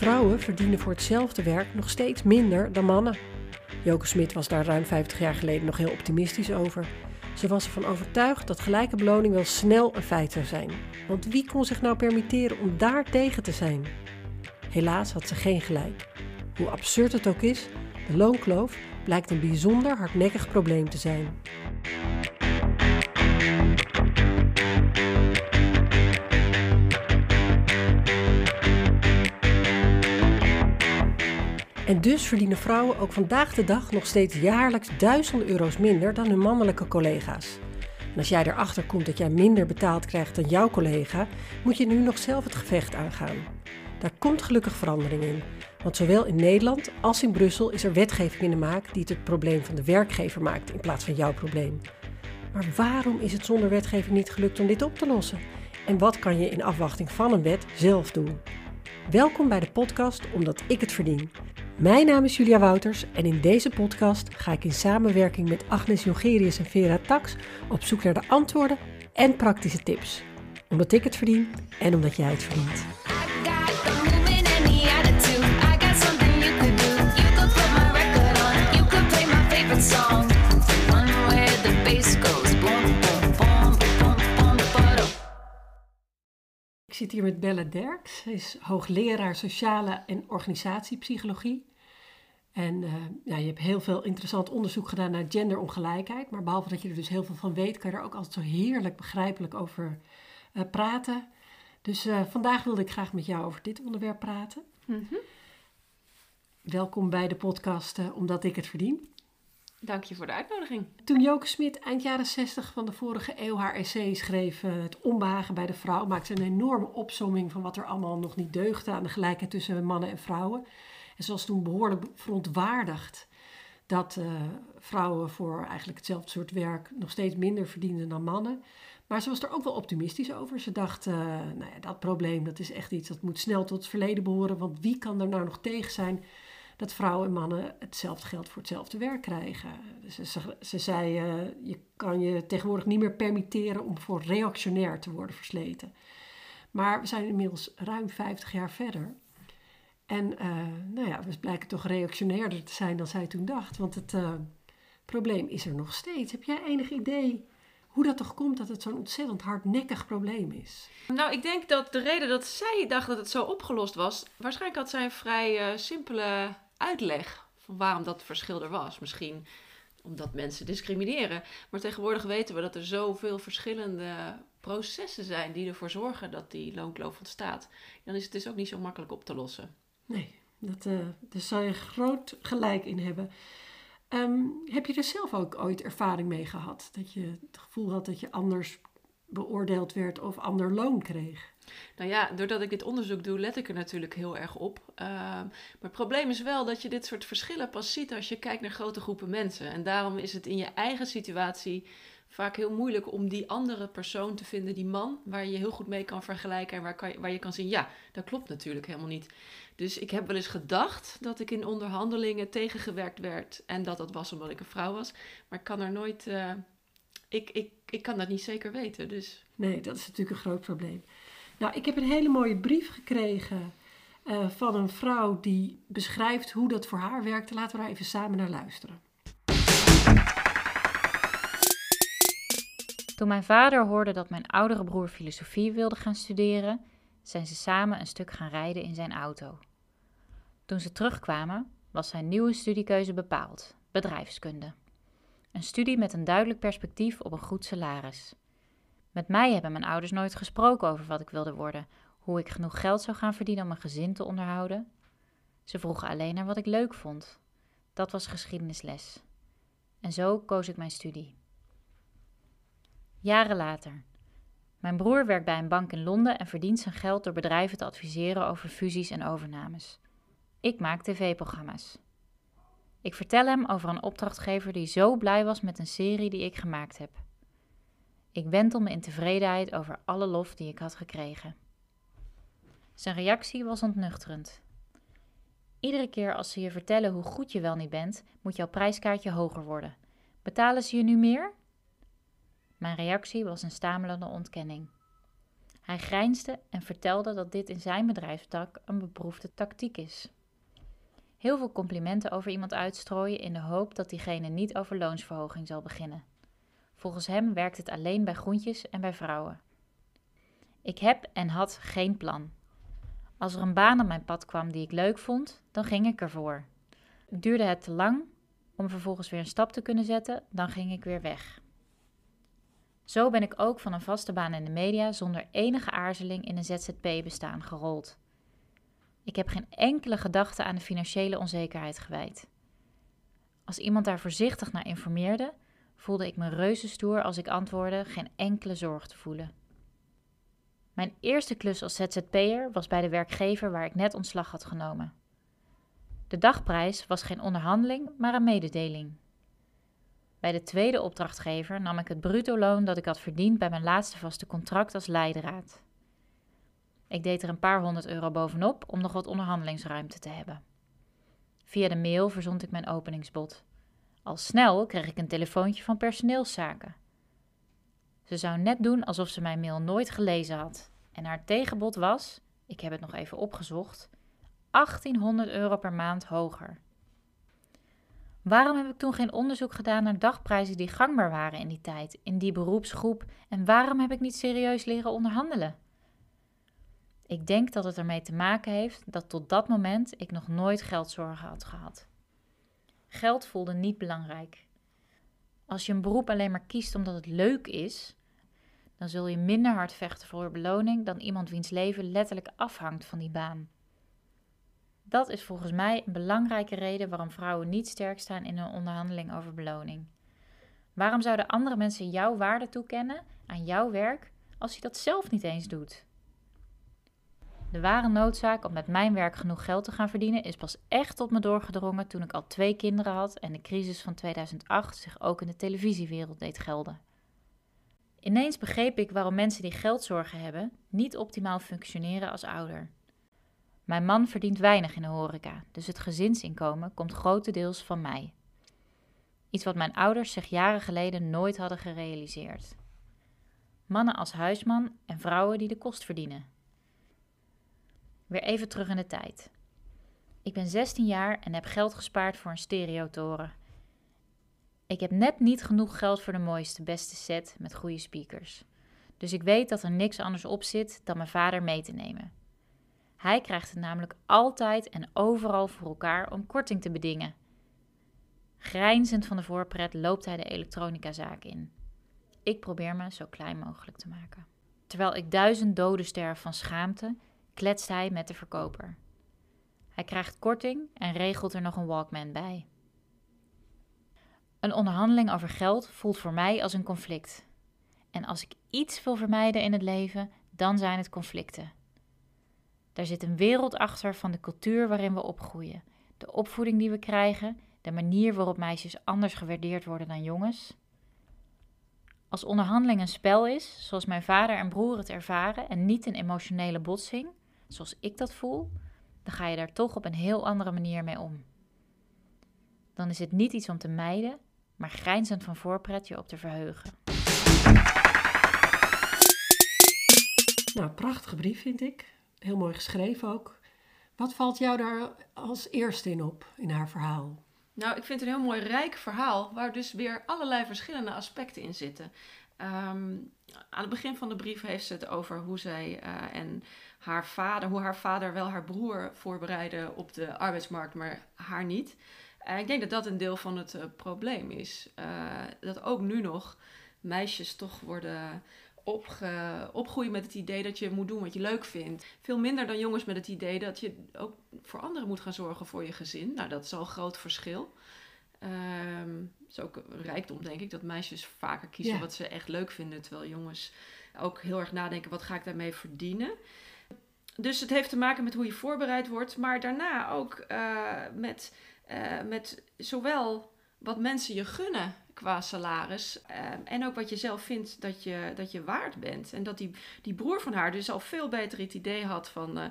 Vrouwen verdienen voor hetzelfde werk nog steeds minder dan mannen. Joke Smit was daar ruim 50 jaar geleden nog heel optimistisch over. Ze was ervan overtuigd dat gelijke beloning wel snel een feit zou zijn. Want wie kon zich nou permitteren om daar tegen te zijn? Helaas had ze geen gelijk. Hoe absurd het ook is, de loonkloof blijkt een bijzonder hardnekkig probleem te zijn. En dus verdienen vrouwen ook vandaag de dag nog steeds jaarlijks duizenden euro's minder dan hun mannelijke collega's. En als jij erachter komt dat jij minder betaald krijgt dan jouw collega, moet je nu nog zelf het gevecht aangaan. Daar komt gelukkig verandering in. Want zowel in Nederland als in Brussel is er wetgeving in de maak die het het probleem van de werkgever maakt in plaats van jouw probleem. Maar waarom is het zonder wetgeving niet gelukt om dit op te lossen? En wat kan je in afwachting van een wet zelf doen? Welkom bij de podcast Omdat ik het verdien. Mijn naam is Julia Wouters en in deze podcast ga ik in samenwerking met Agnes Jongerius en Vera Tax op zoek naar de antwoorden en praktische tips. Omdat ik het verdien en omdat jij het verdient. Zit hier met Belle Derks. Zij is hoogleraar sociale en organisatiepsychologie. En uh, ja, je hebt heel veel interessant onderzoek gedaan naar genderongelijkheid. Maar behalve dat je er dus heel veel van weet, kan je er ook altijd zo heerlijk begrijpelijk over uh, praten. Dus uh, vandaag wilde ik graag met jou over dit onderwerp praten. Mm -hmm. Welkom bij de podcast Omdat ik het verdien. Dank je voor de uitnodiging. Toen Joke Smit eind jaren 60 van de vorige eeuw haar essay schreef, Het onbehagen bij de vrouw, maakte een enorme opsomming van wat er allemaal nog niet deugde aan de gelijkheid tussen mannen en vrouwen. En ze was toen behoorlijk verontwaardigd dat uh, vrouwen voor eigenlijk hetzelfde soort werk nog steeds minder verdienden dan mannen. Maar ze was er ook wel optimistisch over. Ze dacht, uh, nou ja, dat probleem dat is echt iets dat moet snel tot het verleden behoren. Want wie kan er nou nog tegen zijn dat vrouwen en mannen hetzelfde geld voor hetzelfde werk krijgen? Dus ze, ze, ze zei, uh, je kan je tegenwoordig niet meer permitteren om voor reactionair te worden versleten. Maar we zijn inmiddels ruim 50 jaar verder. En uh, nou ja, we blijken toch reactionairder te zijn dan zij toen dacht. Want het uh, probleem is er nog steeds. Heb jij enig idee hoe dat toch komt dat het zo'n ontzettend hardnekkig probleem is? Nou, ik denk dat de reden dat zij dacht dat het zo opgelost was... waarschijnlijk had zij een vrij simpele uitleg van waarom dat verschil er was. Misschien omdat mensen discrimineren. Maar tegenwoordig weten we dat er zoveel verschillende processen zijn... die ervoor zorgen dat die loonkloof ontstaat. Dan is het dus ook niet zo makkelijk op te lossen. Nee, dat, uh, daar zou je groot gelijk in hebben. Um, heb je er zelf ook ooit ervaring mee gehad? Dat je het gevoel had dat je anders beoordeeld werd of ander loon kreeg? Nou ja, doordat ik dit onderzoek doe, let ik er natuurlijk heel erg op. Uh, maar het probleem is wel dat je dit soort verschillen pas ziet als je kijkt naar grote groepen mensen. En daarom is het in je eigen situatie vaak heel moeilijk om die andere persoon te vinden, die man, waar je heel goed mee kan vergelijken en waar, kan waar je kan zien, ja, dat klopt natuurlijk helemaal niet. Dus ik heb wel eens gedacht dat ik in onderhandelingen tegengewerkt werd en dat dat was omdat ik een vrouw was, maar ik kan er nooit, uh, ik, ik, ik kan dat niet zeker weten. Dus. Nee, dat is natuurlijk een groot probleem. Nou, ik heb een hele mooie brief gekregen uh, van een vrouw die beschrijft hoe dat voor haar werkte. Laten we daar even samen naar luisteren. Toen mijn vader hoorde dat mijn oudere broer filosofie wilde gaan studeren, zijn ze samen een stuk gaan rijden in zijn auto. Toen ze terugkwamen, was zijn nieuwe studiekeuze bepaald: bedrijfskunde. Een studie met een duidelijk perspectief op een goed salaris. Met mij hebben mijn ouders nooit gesproken over wat ik wilde worden, hoe ik genoeg geld zou gaan verdienen om een gezin te onderhouden. Ze vroegen alleen naar wat ik leuk vond. Dat was geschiedenisles. En zo koos ik mijn studie. Jaren later. Mijn broer werkt bij een bank in Londen en verdient zijn geld door bedrijven te adviseren over fusies en overnames. Ik maak tv-programma's. Ik vertel hem over een opdrachtgever die zo blij was met een serie die ik gemaakt heb. Ik wentel me in tevredenheid over alle lof die ik had gekregen. Zijn reactie was ontnuchterend. Iedere keer als ze je vertellen hoe goed je wel niet bent, moet jouw prijskaartje hoger worden. Betalen ze je nu meer? Mijn reactie was een stamelende ontkenning. Hij grijnsde en vertelde dat dit in zijn bedrijfstak een beproefde tactiek is. Heel veel complimenten over iemand uitstrooien in de hoop dat diegene niet over loonsverhoging zal beginnen. Volgens hem werkt het alleen bij groentjes en bij vrouwen. Ik heb en had geen plan. Als er een baan op mijn pad kwam die ik leuk vond, dan ging ik ervoor. Duurde het te lang om vervolgens weer een stap te kunnen zetten, dan ging ik weer weg. Zo ben ik ook van een vaste baan in de media zonder enige aarzeling in een ZZP-bestaan gerold. Ik heb geen enkele gedachte aan de financiële onzekerheid gewijd. Als iemand daar voorzichtig naar informeerde, voelde ik me reuzenstoer als ik antwoordde geen enkele zorg te voelen. Mijn eerste klus als ZZP'er was bij de werkgever waar ik net ontslag had genomen. De dagprijs was geen onderhandeling, maar een mededeling. Bij de tweede opdrachtgever nam ik het bruto loon dat ik had verdiend bij mijn laatste vaste contract als leidraad. Ik deed er een paar honderd euro bovenop om nog wat onderhandelingsruimte te hebben. Via de mail verzond ik mijn openingsbod. Al snel kreeg ik een telefoontje van personeelszaken. Ze zou net doen alsof ze mijn mail nooit gelezen had. En haar tegenbod was, ik heb het nog even opgezocht, 1800 euro per maand hoger. Waarom heb ik toen geen onderzoek gedaan naar dagprijzen die gangbaar waren in die tijd, in die beroepsgroep, en waarom heb ik niet serieus leren onderhandelen? Ik denk dat het ermee te maken heeft dat tot dat moment ik nog nooit geldzorgen had gehad. Geld voelde niet belangrijk. Als je een beroep alleen maar kiest omdat het leuk is, dan zul je minder hard vechten voor beloning dan iemand wiens leven letterlijk afhangt van die baan. Dat is volgens mij een belangrijke reden waarom vrouwen niet sterk staan in een onderhandeling over beloning. Waarom zouden andere mensen jouw waarde toekennen aan jouw werk als je dat zelf niet eens doet? De ware noodzaak om met mijn werk genoeg geld te gaan verdienen is pas echt tot me doorgedrongen toen ik al twee kinderen had en de crisis van 2008 zich ook in de televisiewereld deed gelden. Ineens begreep ik waarom mensen die geldzorgen hebben niet optimaal functioneren als ouder. Mijn man verdient weinig in de horeca, dus het gezinsinkomen komt grotendeels van mij. Iets wat mijn ouders zich jaren geleden nooit hadden gerealiseerd. Mannen als huisman en vrouwen die de kost verdienen. Weer even terug in de tijd. Ik ben 16 jaar en heb geld gespaard voor een stereotoren. Ik heb net niet genoeg geld voor de mooiste, beste set met goede speakers. Dus ik weet dat er niks anders op zit dan mijn vader mee te nemen. Hij krijgt het namelijk altijd en overal voor elkaar om korting te bedingen. Grijnzend van de voorpret loopt hij de elektronicazaak in. Ik probeer me zo klein mogelijk te maken. Terwijl ik duizend doden sterf van schaamte, kletst hij met de verkoper. Hij krijgt korting en regelt er nog een Walkman bij. Een onderhandeling over geld voelt voor mij als een conflict. En als ik iets wil vermijden in het leven, dan zijn het conflicten. Daar zit een wereld achter van de cultuur waarin we opgroeien, de opvoeding die we krijgen, de manier waarop meisjes anders gewaardeerd worden dan jongens. Als onderhandeling een spel is, zoals mijn vader en broer het ervaren, en niet een emotionele botsing, zoals ik dat voel, dan ga je daar toch op een heel andere manier mee om. Dan is het niet iets om te mijden, maar grijnzend van voorpret je op te verheugen. Nou, prachtige brief vind ik. Heel mooi geschreven ook. Wat valt jou daar als eerste in op, in haar verhaal? Nou, ik vind het een heel mooi rijk verhaal, waar dus weer allerlei verschillende aspecten in zitten. Ehm, aan het begin van de brief heeft ze het over hoe zij uh, en haar vader, hoe haar vader wel haar broer voorbereidde op de arbeidsmarkt, maar haar niet. Ik denk dat dat een deel van het uh, probleem is. Uh, dat ook nu nog meisjes toch worden opge, opgroeien met het idee dat je moet doen wat je leuk vindt. Veel minder dan jongens met het idee dat je ook voor anderen moet gaan zorgen voor je gezin. Nou, dat is al een groot verschil. Um, dat is ook een rijkdom, denk ik, dat meisjes vaker kiezen ja. wat ze echt leuk vinden. Terwijl jongens ook heel erg nadenken, wat ga ik daarmee verdienen? Dus het heeft te maken met hoe je voorbereid wordt, maar daarna ook uh, met, uh, met zowel wat mensen je gunnen qua salaris. Uh, en ook wat je zelf vindt dat je, dat je waard bent. En dat die, die broer van haar dus al veel beter het idee had van... Uh,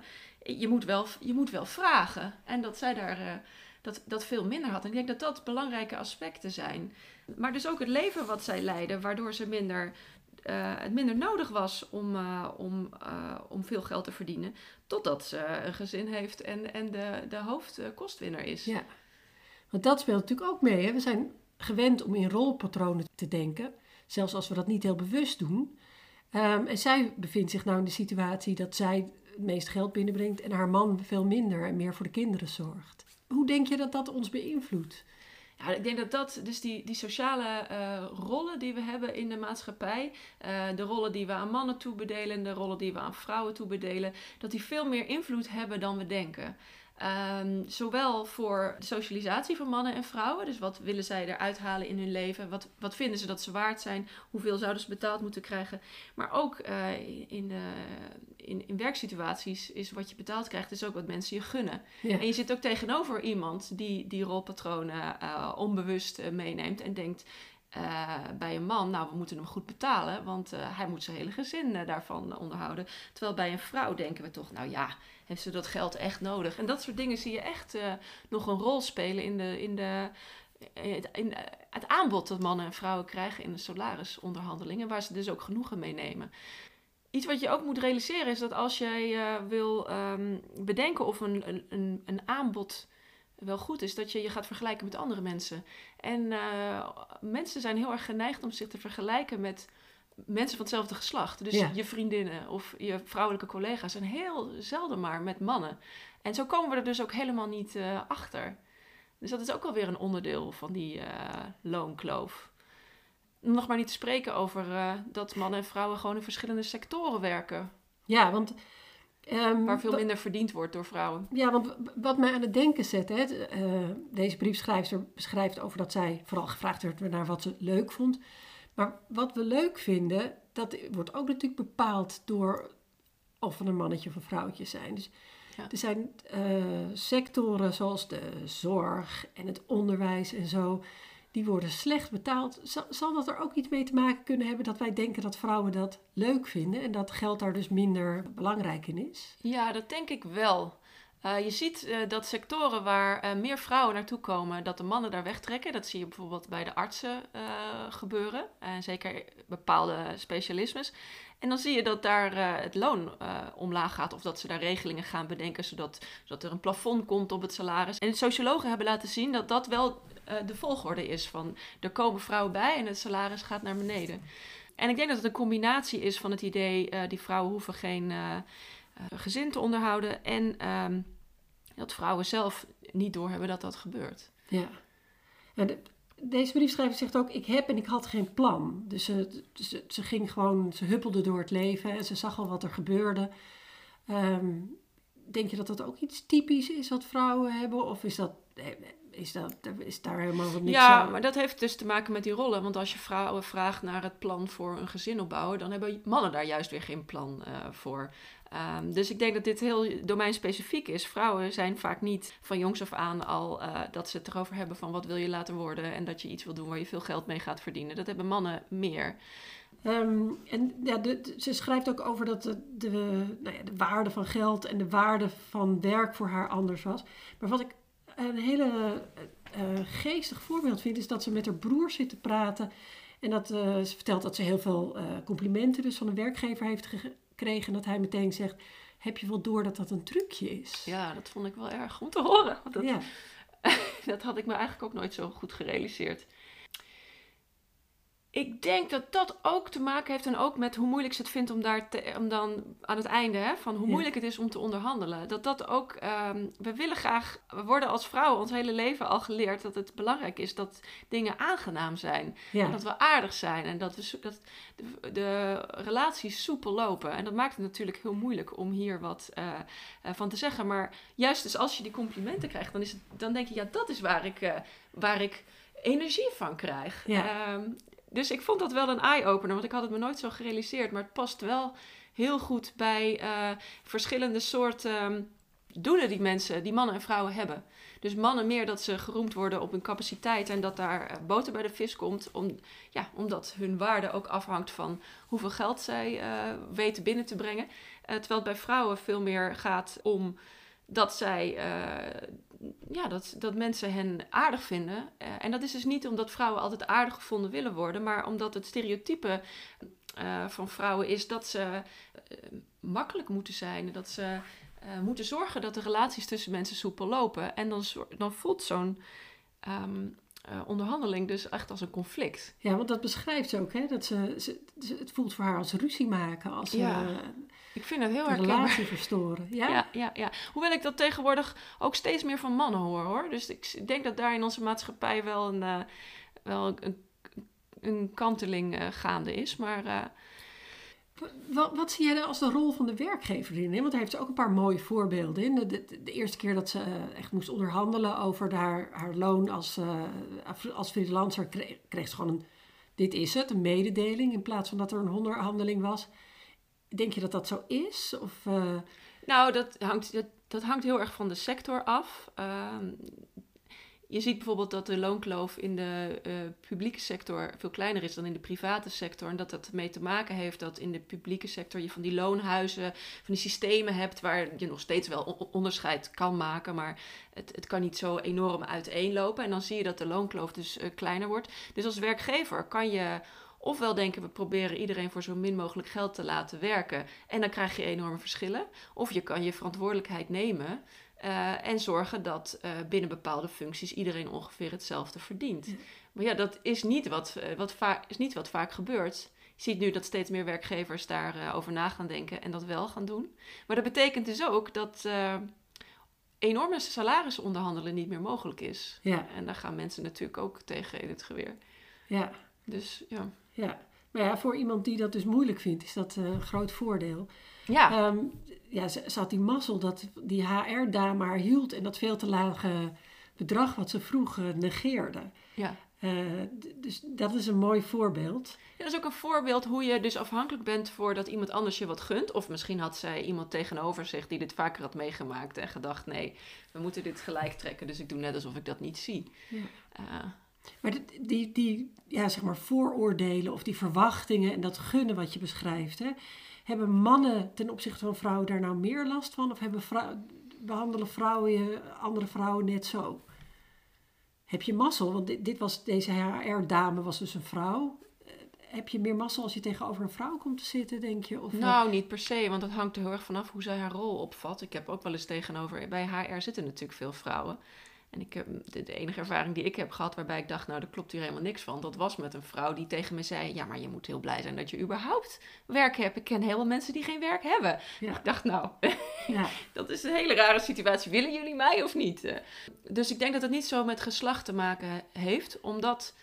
je, moet wel, je moet wel vragen. En dat zij daar... Dat, dat veel minder had. En ik denk dat dat belangrijke aspecten zijn. Maar dus ook het leven wat zij leiden, waardoor ze minder het minder nodig was om, om, om veel geld te verdienen. Totdat ze een gezin heeft en, en de, de hoofdkostwinner is. Ja, want dat speelt natuurlijk ook mee. Hè? We zijn gewend om in rolpatronen te denken, zelfs als we dat niet heel bewust doen. Ehm, en zij bevindt zich nou in de situatie dat zij het meeste geld binnenbrengt en haar man veel minder en meer voor de kinderen zorgt. Hoe denk je dat dat ons beïnvloedt? Ja, ik denk dat dat, dus die, die sociale uh, rollen die we hebben in de maatschappij, uh, de rollen die we aan mannen toebedelen, de rollen die we aan vrouwen toebedelen, dat die veel meer invloed hebben dan we denken. Um, zowel voor de socialisatie van mannen en vrouwen. Dus wat willen zij eruit halen in hun leven? Wat, wat vinden ze dat ze waard zijn? Hoeveel zouden ze betaald moeten krijgen? Maar ook uh, in, in, in werksituaties is wat je betaald krijgt, is ook wat mensen je gunnen. Ja. En je zit ook tegenover iemand die die rolpatronen uh, onbewust meeneemt en denkt. Uh, bij een man, nou, we moeten hem goed betalen, want hij moet zijn hele gezin daarvan onderhouden. Terwijl bij een vrouw denken we toch, nou ja, heeft ze dat geld echt nodig? En dat soort dingen zie je echt nog een rol spelen in, de, in, de, in het aanbod dat mannen en vrouwen krijgen in de salarisonderhandelingen, waar ze dus ook genoegen mee nemen. Iets wat je ook moet realiseren is dat als jij wil um, bedenken of een, een, een aanbod wel goed is dat je je gaat vergelijken met andere mensen. En uh, mensen zijn heel erg geneigd om zich te vergelijken met mensen van hetzelfde geslacht. Dus je vriendinnen of je vrouwelijke collega's zijn heel zelden maar met mannen. En zo komen we er dus ook helemaal niet uh, achter. Dus dat is ook alweer een onderdeel van die uh, loonkloof. Nog maar niet te spreken over dat mannen en vrouwen gewoon in verschillende sectoren werken. Ja, want Um, Waar veel minder verdiend wordt door vrouwen. Ja, want wat mij aan het denken zet, hè, uh, deze briefschrijver beschrijft over dat zij vooral gevraagd werd naar wat ze leuk vond. Maar wat we leuk vinden, dat wordt ook natuurlijk bepaald door of we een mannetje of een vrouwtje zijn. Dus ja. er zijn uh, sectoren zoals de zorg en het onderwijs en zo die worden slecht betaald. Zal, dat er ook iets mee te maken kunnen hebben dat wij denken dat vrouwen dat leuk vinden en dat geld daar dus minder belangrijk in is? Ja, dat denk ik wel. Uh, je ziet uh, dat sectoren waar uh, meer vrouwen naartoe komen, dat de mannen daar wegtrekken. Dat zie je bijvoorbeeld bij de artsen gebeuren. En zeker bepaalde specialismes. En dan zie je dat daar het loon omlaag gaat. Of dat ze daar regelingen gaan bedenken, zodat, zodat er een plafond komt op het salaris. En sociologen hebben laten zien dat dat wel uh, de volgorde is van er komen vrouwen bij en het salaris gaat naar beneden. En ik denk dat het een combinatie is van het idee uh, die vrouwen hoeven geen uh, gezin te onderhouden en um, dat vrouwen zelf niet doorhebben dat dat gebeurt. Ja. En de, deze briefschrijver zegt ook: Ik heb en ik had geen plan. Dus ze, ze, ging gewoon, ze huppelde door het leven en ze zag al wat er gebeurde. Um, denk je dat dat ook iets typisch is wat vrouwen hebben? Of is dat is, dat, is daar helemaal wat niks Ja, maar dat heeft dus te maken met die rollen. Want als je vrouwen vraagt naar het plan voor een gezin opbouwen, dan hebben mannen daar juist weer geen plan uh, voor. Um, dus ik denk dat dit heel domeinspecifiek is. Vrouwen zijn vaak niet van jongs af aan al uh, dat ze het erover hebben van wat wil je laten worden en dat je iets wil doen waar je veel geld mee gaat verdienen. Dat hebben mannen meer. Um, en ja, de, ze schrijft ook over dat de, de, nou ja, de waarde van geld en de waarde van werk voor haar anders was. Maar wat ik een hele uh, geestig voorbeeld vind, is dat ze met haar broer zit te praten. En dat uh, ze vertelt dat ze heel veel uh, complimenten dus van een werkgever heeft gekregen. En dat hij meteen zegt, heb je wel door dat dat een trucje is? Ja, dat vond ik wel erg om te horen. Dat, ja. dat had ik me eigenlijk ook nooit zo goed gerealiseerd. Ik denk dat dat ook te maken heeft en ook met hoe moeilijk ze het vindt om daar te, om dan aan het einde hè, van hoe moeilijk het is om te onderhandelen. Dat dat ook, um, we willen graag, we worden als vrouwen ons hele leven al geleerd dat het belangrijk is dat dingen aangenaam zijn. En dat we aardig zijn en dat, we, dat de, de, relaties soepel lopen. En dat maakt het natuurlijk heel moeilijk om hier wat uh, uh, van te zeggen. Maar juist dus als je die complimenten krijgt, dan, is het, dan denk je, ja, dat is waar ik, uh, waar ik energie van krijg. Ja. Um, dus ik vond dat wel een eye-opener, want ik had het me nooit zo gerealiseerd. Maar het past wel heel goed bij uh, verschillende soorten um, doelen die mensen, die mannen en vrouwen hebben. Dus mannen meer dat ze geroemd worden op hun capaciteit en dat daar uh, boter bij de vis komt. Om, ja, omdat hun waarde ook afhangt van hoeveel geld zij uh, weten binnen te brengen. terwijl het bij vrouwen veel meer gaat om dat zij ja, dat, dat mensen hen aardig vinden. Uh, en dat is dus niet omdat vrouwen altijd aardig gevonden willen worden, maar omdat het stereotype eh, van vrouwen is dat ze eh, makkelijk moeten zijn. Dat ze eh, moeten zorgen dat de relaties tussen mensen soepel lopen. En dan, dan voelt zo'n ehm, eh, onderhandeling dus echt als een conflict. Ja, want dat beschrijft ze ook, hè? Dat ze, het voelt voor haar als ruzie maken, als Ja, eh, Ik vind het heel herkenbaar. relatie verstoren. Ja? Ja, ja, ja. Hoewel ik dat tegenwoordig ook steeds meer van mannen hoor, hoor. Dus ik denk dat daar in onze maatschappij wel een, eh, wel een, een kanteling eh, gaande is. Maar eh, Wat, wat zie jij dan als de rol van de werkgever hè? Want daar heeft ze ook een paar mooie voorbeelden in. De, de, de eerste keer dat ze echt moest onderhandelen over haar, haar loon als, als freelancer, kreeg, kreeg ze gewoon een, dit is het, een mededeling in plaats van dat er een onderhandeling was. Denk je dat dat zo is? Of, eh, nou, dat hangt, dat, dat hangt heel erg van de sector af. Ehm, je ziet bijvoorbeeld dat de loonkloof in de eh, publieke sector veel kleiner is dan in de private sector. En dat dat ermee te maken heeft dat in de publieke sector je van die loonhuizen, van die systemen hebt waar je nog steeds wel on- onderscheid kan maken, maar het, het kan niet zo enorm uiteenlopen. En dan zie je dat de loonkloof dus eh, kleiner wordt. Dus als werkgever kan je ofwel denken we proberen iedereen voor zo min mogelijk geld te laten werken en dan krijg je enorme verschillen. Of je kan je verantwoordelijkheid nemen eh, en zorgen dat eh, binnen bepaalde functies iedereen ongeveer hetzelfde verdient. Maar ja, dat is niet wat, eh, wat, va- is niet wat vaak gebeurt. Je ziet nu dat steeds meer werkgevers daarover over na gaan denken en dat wel gaan doen. Maar dat betekent dus ook dat enorme salarissen onderhandelen niet meer mogelijk is. ja, En daar gaan mensen natuurlijk ook tegen in het geweer. ja, Dus ja. Ja. Maar ja, voor iemand die dat dus moeilijk vindt, is dat eh, een groot voordeel. Ja, Ehm, ja, ze, ze had die mazzel dat die HR-dame haar hield en dat veel te lage bedrag wat ze vroeg eh, negeerde. ja. Eh, dus dat is een mooi voorbeeld. Ja, dat is ook een voorbeeld hoe je dus afhankelijk bent voordat iemand anders je wat gunt. Of misschien had zij iemand tegenover zich die dit vaker had meegemaakt en gedacht: nee, we moeten dit gelijk trekken, dus ik doe net alsof ik dat niet zie. Ja. Maar die, die, die ja, zeg maar vooroordelen of die verwachtingen en dat gunnen wat je beschrijft, hè, hebben mannen ten opzichte van vrouwen daar nou meer last van? Of hebben vrou- behandelen vrouwen je, andere vrouwen net zo? Heb je mazzel? Want dit, dit was, deze HR-dame was dus een vrouw. Eh, Heb je meer mazzel als je tegenover een vrouw komt te zitten, denk je? Of, nou, niet per se, want dat hangt er heel erg vanaf hoe zij haar rol opvat. Ik heb ook wel eens tegenover, bij HR zitten natuurlijk veel vrouwen. En ik heb, de, de enige ervaring die ik heb gehad waarbij ik dacht, nou, daar klopt hier helemaal niks van. Dat was met een vrouw die tegen me zei, ja, maar je moet heel blij zijn dat je überhaupt werk hebt. Ik ken heel veel mensen die geen werk hebben. Ja. Ik dacht, nou, ja, Dat is een hele rare situatie. Willen jullie mij of niet? Eh, Dus ik denk dat het niet zo met geslacht te maken heeft, omdat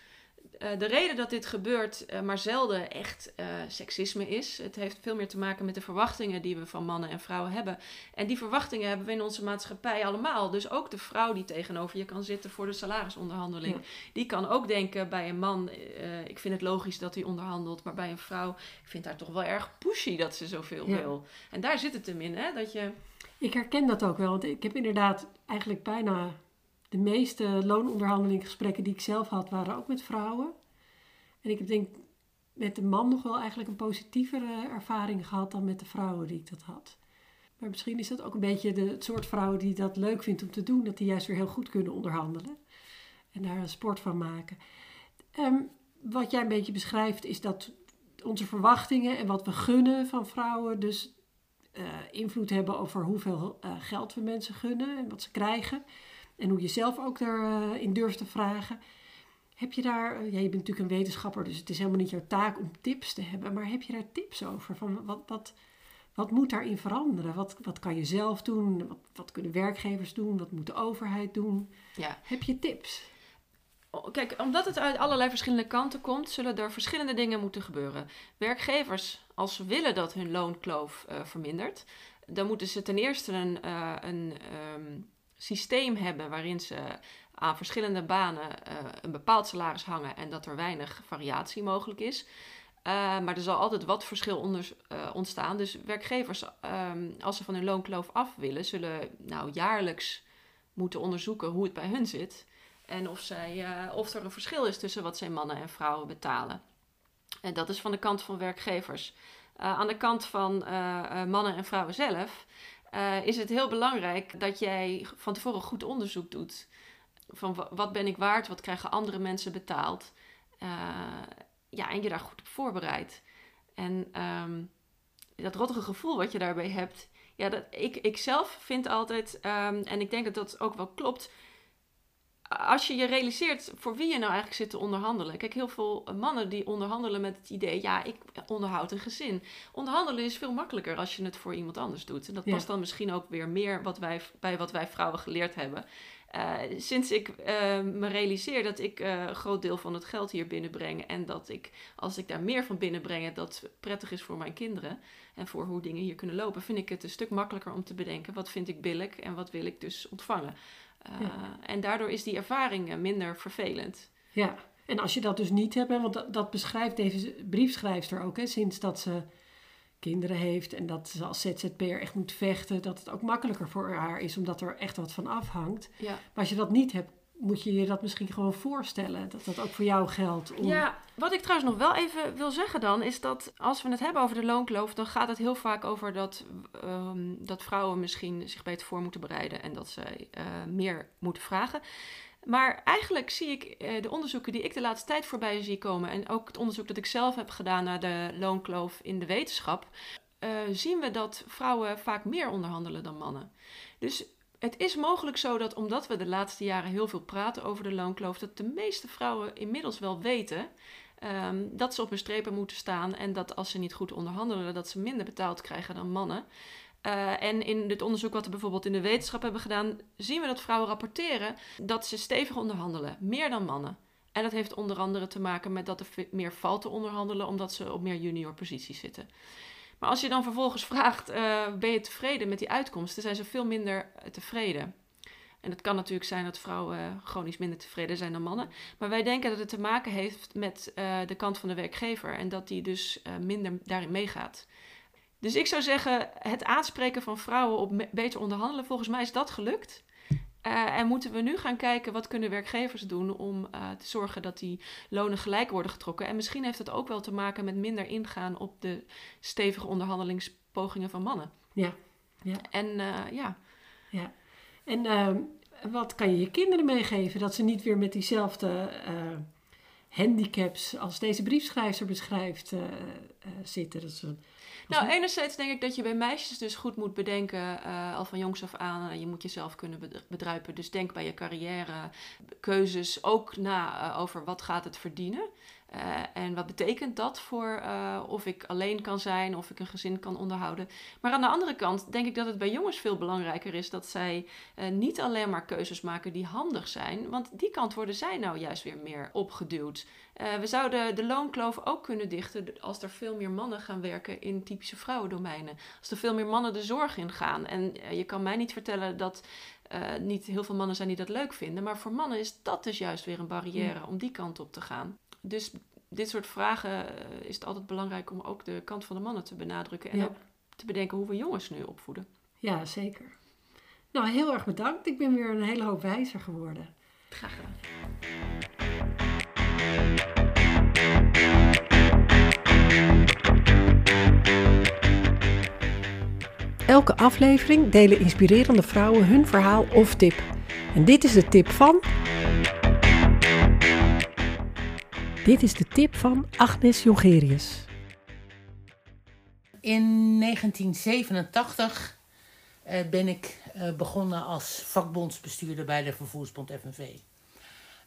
eh, de reden dat dit gebeurt eh, maar zelden echt eh, seksisme is. Het heeft veel meer te maken met de verwachtingen die we van mannen en vrouwen hebben. En die verwachtingen hebben we in onze maatschappij allemaal. Dus ook de vrouw die tegenover je kan zitten voor de salarisonderhandeling. Ja. Die kan ook denken bij een man, ik vind het logisch dat hij onderhandelt. Maar bij een vrouw, ik vind haar toch wel erg pushy dat ze zoveel Ja. wil. En daar zit het hem in, hè? Dat je... ik herken dat ook wel. Want ik heb inderdaad eigenlijk bijna de meeste loononderhandelingsgesprekken die ik zelf had, waren ook met vrouwen. En ik heb denk met de man nog wel eigenlijk een positievere ervaring gehad dan met de vrouwen die ik dat had. Maar misschien is dat ook een beetje de, het soort vrouwen die dat leuk vindt om te doen, dat die juist weer heel goed kunnen onderhandelen en daar een sport van maken. Ehm, wat jij een beetje beschrijft is dat onze verwachtingen en wat we gunnen van vrouwen dus eh, invloed hebben over hoeveel eh, geld we mensen gunnen en wat ze krijgen. En hoe je zelf ook daarin in durft te vragen. Heb je daar, eh, ja, je bent natuurlijk een wetenschapper, dus het is helemaal niet jouw taak om tips te hebben, maar heb je daar tips over? Van wat, wat, wat moet daarin veranderen? Wat, wat kan je zelf doen? Wat, wat kunnen werkgevers doen? Wat moet de overheid doen? Ja. Heb je tips? Kijk, omdat het uit allerlei verschillende kanten komt, zullen er verschillende dingen moeten gebeuren. Werkgevers, als ze willen dat hun loonkloof eh, vermindert, dan moeten ze ten eerste een, eh, een ehm, systeem hebben waarin ze aan verschillende banen eh, een bepaald salaris hangen en dat er weinig variatie mogelijk is. Eh, maar er zal altijd wat verschil onder, eh, ontstaan. Dus werkgevers, ehm, als ze van hun loonkloof af willen, zullen nou jaarlijks moeten onderzoeken hoe het bij hun zit. En of, zij, of er een verschil is tussen wat zij mannen en vrouwen betalen. En dat is van de kant van werkgevers. Aan de kant van mannen en vrouwen zelf eh, is het heel belangrijk dat jij van tevoren goed onderzoek doet. Van wa- wat ben ik waard, wat krijgen andere mensen betaald. Eh, ja, en je daar goed op voorbereidt. En ehm, dat rottige gevoel wat je daarbij hebt. Ja, dat, ik, ik zelf vind altijd, ehm, en ik denk dat dat ook wel klopt. Als je je realiseert voor wie je nou eigenlijk zit te onderhandelen. Kijk, heel veel mannen die onderhandelen met het idee, ja, ik onderhoud een gezin. Onderhandelen is veel makkelijker als je het voor iemand anders doet. En dat Ja. past dan misschien ook weer meer wat wij, bij wat wij vrouwen geleerd hebben. Eh, sinds ik eh, me realiseer dat ik eh, een groot deel van het geld hier binnenbreng. En dat ik, als ik daar meer van binnenbreng, dat prettig is voor mijn kinderen. En voor hoe dingen hier kunnen lopen, vind ik het een stuk makkelijker om te bedenken. Wat vind ik billig en wat wil ik dus ontvangen. Eh, Ja. En daardoor is die ervaring eh, minder vervelend. Ja, en als je dat dus niet hebt, hè, want dat, dat beschrijft deze briefschrijfster ook, hè, sinds dat ze kinderen heeft en dat ze als ZZP'er echt moet vechten, dat het ook makkelijker voor haar is, omdat er echt wat van afhangt. Ja. Maar als je dat niet hebt, moet je je dat misschien gewoon voorstellen, dat dat ook voor jou geldt. Ja, wat ik trouwens nog wel even wil zeggen dan, is dat als we het hebben over de loonkloof, dan gaat het heel vaak over dat, ehm, dat vrouwen misschien zich beter voor moeten bereiden en dat zij eh, meer moeten vragen. Maar eigenlijk zie ik eh, de onderzoeken die ik de laatste tijd voorbij zie komen, en ook het onderzoek dat ik zelf heb gedaan naar de loonkloof in de wetenschap, eh, zien we dat vrouwen vaak meer onderhandelen dan mannen. Dus het is mogelijk zo dat omdat we de laatste jaren heel veel praten over de loonkloof, dat de meeste vrouwen inmiddels wel weten ehm, dat ze op hun strepen moeten staan en dat als ze niet goed onderhandelen, dat ze minder betaald krijgen dan mannen. Eh, en in dit onderzoek wat we bijvoorbeeld in de wetenschap hebben gedaan, zien we dat vrouwen rapporteren dat ze stevig onderhandelen, meer dan mannen. En dat heeft onder andere te maken met dat er meer valt te onderhandelen, omdat ze op meer junior posities zitten. Maar als je dan vervolgens vraagt, eh, ben je tevreden met die uitkomsten, zijn ze veel minder eh, tevreden. En het kan natuurlijk zijn dat vrouwen eh, chronisch minder tevreden zijn dan mannen. Maar wij denken dat het te maken heeft met eh, de kant van de werkgever en dat die dus eh, minder daarin meegaat. Dus ik zou zeggen, het aanspreken van vrouwen op beter onderhandelen, volgens mij is dat gelukt. Eh, en moeten we nu gaan kijken wat kunnen werkgevers doen om eh, te zorgen dat die lonen gelijk worden getrokken. En misschien heeft dat ook wel te maken met minder ingaan op de stevige onderhandelingspogingen van mannen. Ja, ja. En eh, ja, Ja. En wat kan je je kinderen meegeven? Dat ze niet weer met diezelfde handicaps als deze briefschrijver beschrijft zitten. Dat ze, Nou, enerzijds denk ik dat je bij meisjes dus goed moet bedenken, eh, al van jongs af aan, eh, je moet jezelf kunnen bed- bedruipen. Dus denk bij je carrière, keuzes ook na eh, over wat gaat het verdienen. Eh, en wat betekent dat voor eh, of ik alleen kan zijn, of ik een gezin kan onderhouden. Maar aan de andere kant denk ik dat het bij jongens veel belangrijker is dat zij eh, niet alleen maar keuzes maken die handig zijn. Want die kant worden zij nou juist weer meer opgeduwd. We zouden de loonkloof ook kunnen dichten als er veel meer mannen gaan werken in typische vrouwendomeinen. Als er veel meer mannen de zorg in gaan. En je kan mij niet vertellen dat eh, niet heel veel mannen zijn die dat leuk vinden. Maar voor mannen is dat dus juist weer een barrière om die kant op te gaan. Dus dit soort vragen eh, is het altijd belangrijk om ook de kant van de mannen te benadrukken. En Ja. ook te bedenken hoe we jongens nu opvoeden. ja, zeker. Nou, heel erg bedankt. Ik ben weer een hele hoop wijzer geworden. Graag gedaan. Elke aflevering delen inspirerende vrouwen hun verhaal of tip. En dit is de tip van. Dit is de tip van Agnes Jongerius. In 1987 eh, ben ik eh, begonnen als vakbondsbestuurder bij de Vervoersbond FNV.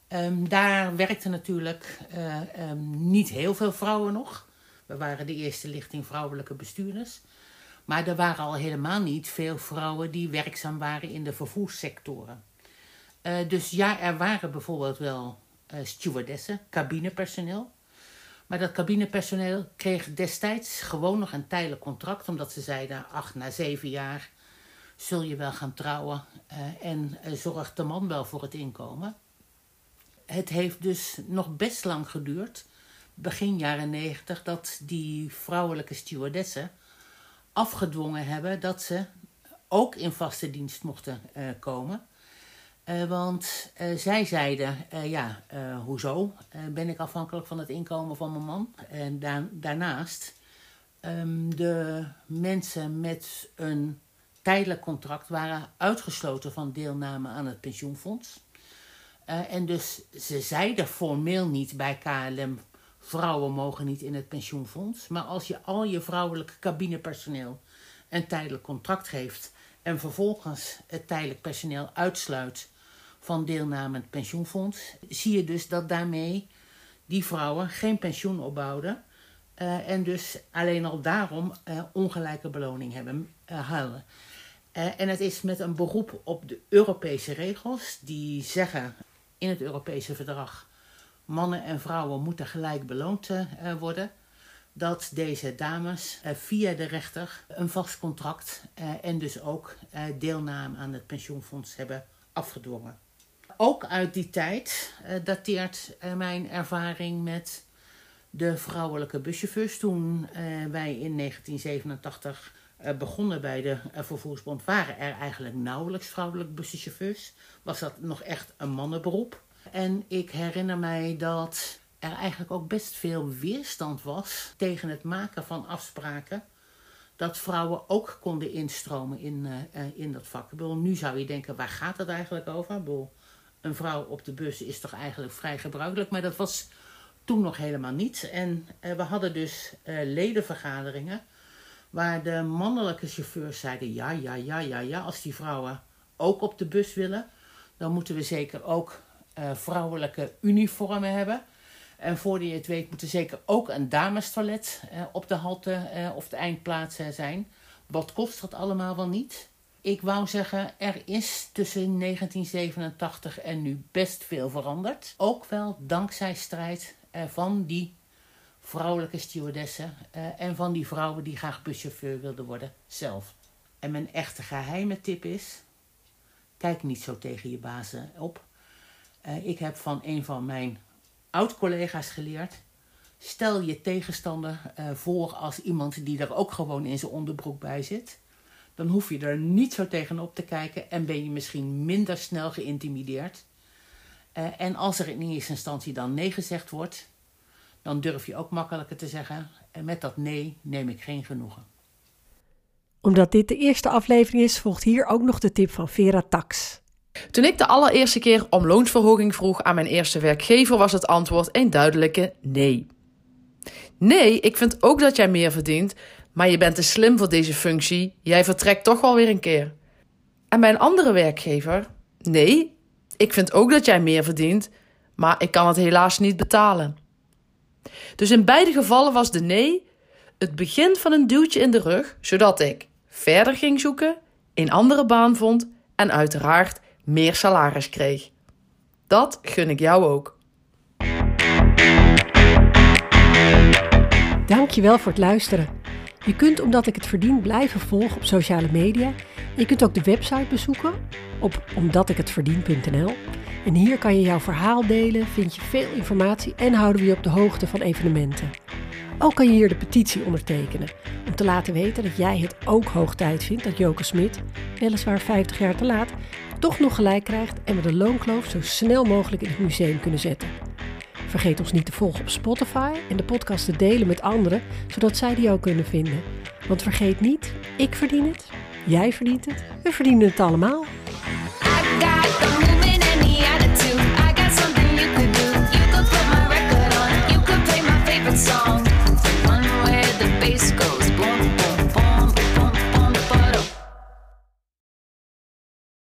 Ehm, daar werkten natuurlijk eh, ehm, niet heel veel vrouwen nog. We waren de eerste lichting vrouwelijke bestuurders. Maar er waren al helemaal niet veel vrouwen die werkzaam waren in de vervoerssectoren. Dus ja, er waren bijvoorbeeld wel stewardessen, cabinepersoneel. Maar dat cabinepersoneel kreeg destijds gewoon nog een tijdelijk contract, omdat ze zeiden: ach, na zeven jaar zul je wel gaan trouwen eh, en eh, zorgt de man wel voor het inkomen. Het heeft dus nog best lang geduurd, begin jaren negentig, dat die vrouwelijke stewardessen afgedwongen hebben dat ze ook in vaste dienst mochten eh, komen. Eh, want eh, zij zeiden, eh, ja, hoezo ben ik afhankelijk van het inkomen van mijn man? En da- daarnaast, ehm, de mensen met een tijdelijk contract waren uitgesloten van deelname aan het pensioenfonds. En dus ze zeiden formeel niet bij KLM vrouwen mogen niet in het pensioenfonds. Maar als je al je vrouwelijk cabinepersoneel een tijdelijk contract geeft en vervolgens het tijdelijk personeel uitsluit van deelname het pensioenfonds, zie je dus dat daarmee die vrouwen geen pensioen opbouwden uh, en dus alleen al daarom uh, ongelijke beloning hebben uh, en het is met een beroep op de Europese regels die zeggen in het Europese verdrag mannen en vrouwen moeten gelijk beloond worden dat deze dames via de rechter een vast contract en dus ook deelname aan het pensioenfonds hebben afgedwongen. Ook uit die tijd dateert mijn ervaring met de vrouwelijke buschauffeurs. Toen uh, wij in 1987 uh, begonnen bij de vervoersbond, waren er eigenlijk nauwelijks vrouwelijke buschauffeurs. Was dat nog echt een mannenberoep. En ik herinner mij dat er eigenlijk ook best veel weerstand was tegen het maken van afspraken. Dat vrouwen ook konden instromen in, in dat vak. Nu zou je denken, waar gaat het eigenlijk over? Een vrouw op de bus is toch eigenlijk vrij gebruikelijk. Maar dat was toen nog helemaal niet. En uh, we hadden dus uh, ledenvergaderingen waar de mannelijke chauffeurs zeiden: ja, ja, ja, ja, ja, als die vrouwen ook op de bus willen, dan moeten we zeker ook uh, vrouwelijke uniformen hebben. En voor je het weet, moet er zeker ook een damestoilet op de halte of de eindplaats zijn. Wat kost dat allemaal wel niet? Ik wou zeggen, er is tussen 1987 en nu best veel veranderd. Ook wel dankzij strijd uh, van die vrouwelijke stewardessen uh, en van die vrouwen die graag buschauffeur wilden worden zelf. En mijn echte geheime tip is: kijk niet zo tegen je bazen op. Uh, ik heb van een van mijn oud-collega's geleerd. Stel je tegenstander voor als iemand die er ook gewoon in zijn onderbroek bij zit. Dan hoef je er niet zo tegenop te kijken en ben je misschien minder snel geïntimideerd uh, en als er in eerste instantie dan nee gezegd wordt, dan durf je ook makkelijker te zeggen: en met dat nee neem ik geen genoegen. Omdat dit de eerste aflevering is, volgt hier ook nog de tip van Vera Tax. Toen ik de allereerste keer om loonsverhoging vroeg aan mijn eerste werkgever, was het antwoord een duidelijke nee. Nee, ik vind ook dat jij meer verdient, maar je bent te slim voor deze functie. Jij vertrekt toch wel weer een keer. En mijn andere werkgever? Nee, ik vind ook dat jij meer verdient, maar ik kan het helaas niet betalen. Dus in beide gevallen was de nee het begin van een duwtje in de rug, zodat ik verder ging zoeken, een andere baan vond en uiteraard meer salaris kreeg. Dat gun ik jou ook. Dankjewel voor het luisteren. Je kunt omdat ik het verdien blijven volgen op sociale media. Je kunt ook de website bezoeken op omdatikhetverdien.nl. En hier kan je jouw verhaal delen, vind je veel informatie en houden we je op de hoogte van evenementen. Ook kan je hier de petitie ondertekenen om te laten weten dat jij het ook hoog tijd vindt dat Joke Smit, weliswaar 50 jaar te laat, toch nog gelijk krijgt en we de loonkloof zo snel mogelijk in het museum kunnen zetten. Vergeet ons niet te volgen op Spotify en de podcast te delen met anderen, zodat zij die ook kunnen vinden. Want vergeet niet, ik verdien het, jij verdient het, we verdienen het allemaal.